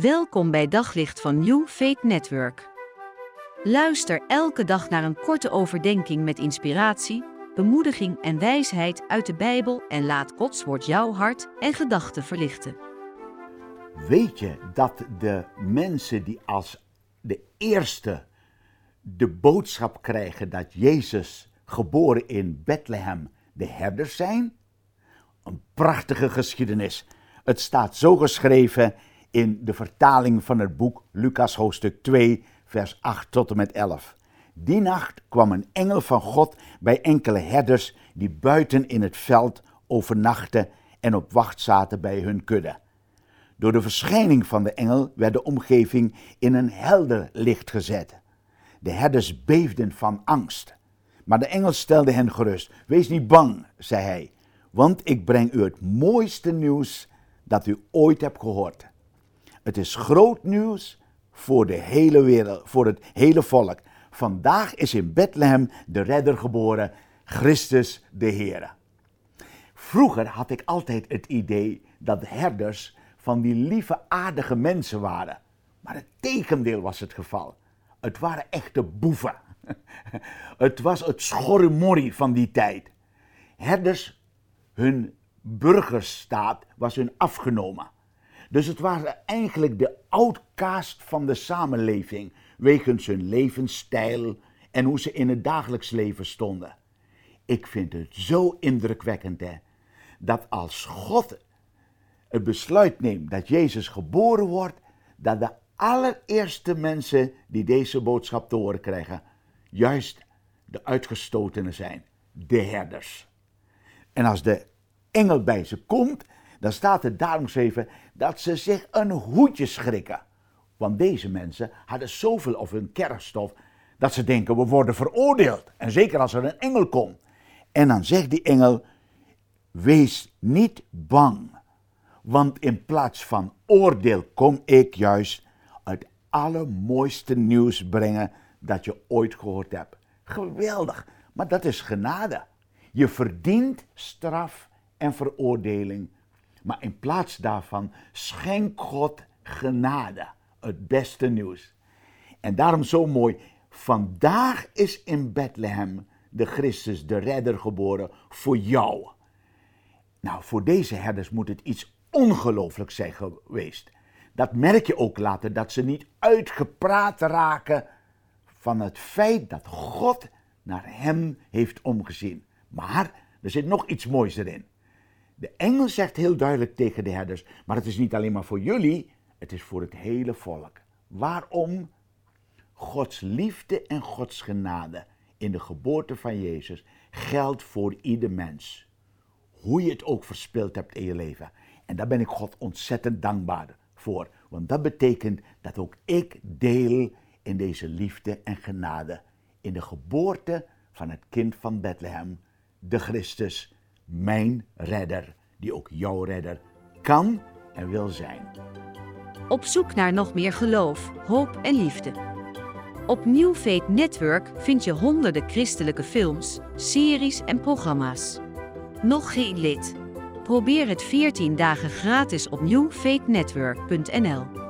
Welkom bij Daglicht van New Faith Network. Luister elke dag naar een korte overdenking met inspiratie, bemoediging en wijsheid uit de Bijbel en laat Gods woord jouw hart en gedachten verlichten. Weet je dat de mensen die als de eerste de boodschap krijgen dat Jezus geboren in Bethlehem de herders zijn? Een prachtige geschiedenis. Het staat zo geschreven in de vertaling van het boek Lucas hoofdstuk 2, vers 8 tot en met 11. Die nacht kwam een engel van God bij enkele herders die buiten in het veld overnachten en op wacht zaten bij hun kudde. Door de verschijning van de engel werd de omgeving in een helder licht gezet. De herders beefden van angst. Maar de engel stelde hen gerust. Wees niet bang, zei hij, want ik breng u het mooiste nieuws dat u ooit hebt gehoord. Het is groot nieuws voor de hele wereld, voor het hele volk. Vandaag is in Bethlehem de redder geboren, Christus de Heer. Vroeger had ik altijd het idee dat herders van die lieve aardige mensen waren. Maar het tegendeel was het geval. Het waren echte boeven. Het was het schorremorrie van die tijd. Herders, hun burgerstaat was hun afgenomen. Dus het waren eigenlijk de outcast van de samenleving, wegens hun levensstijl en hoe ze in het dagelijks leven stonden. Ik vind het zo indrukwekkend hè, dat als God het besluit neemt dat Jezus geboren wordt, dat de allereerste mensen die deze boodschap te horen krijgen, juist de uitgestotenen zijn, de herders. En als de engel bij ze komt, dan staat het daarom geschreven dat ze zich een hoedje schrikken. Want deze mensen hadden zoveel of hun kerfstof dat ze denken we worden veroordeeld. En zeker als er een engel komt. En dan zegt die engel, wees niet bang. Want in plaats van oordeel kom ik juist het allermooiste nieuws brengen dat je ooit gehoord hebt. Geweldig, maar dat is genade. Je verdient straf en veroordeling, maar in plaats daarvan schenkt God genade, het beste nieuws. En daarom zo mooi, vandaag is in Bethlehem de Christus, de redder, geboren voor jou. Nou, voor deze herders moet het iets ongelooflijks zijn geweest. Dat merk je ook later, dat ze niet uitgepraat raken van het feit dat God naar hem heeft omgezien. Maar er zit nog iets moois erin. De engel zegt heel duidelijk tegen de herders: Maar het is niet alleen maar voor jullie, het is voor het hele volk. Waarom? Gods liefde en Gods genade in de geboorte van Jezus geldt voor ieder mens. Hoe je het ook verspeeld hebt in je leven. En daar ben ik God ontzettend dankbaar voor. Want dat betekent dat ook ik deel in deze liefde en genade. In de geboorte van het kind van Bethlehem, de Christus, mijn redder, die ook jouw redder kan en wil zijn. Op zoek naar nog meer geloof, hoop en liefde. Op New Faith Network vind je honderden christelijke films, series en programma's. Nog geen lid? Probeer het 14 dagen gratis op newfaithnetwork.nl.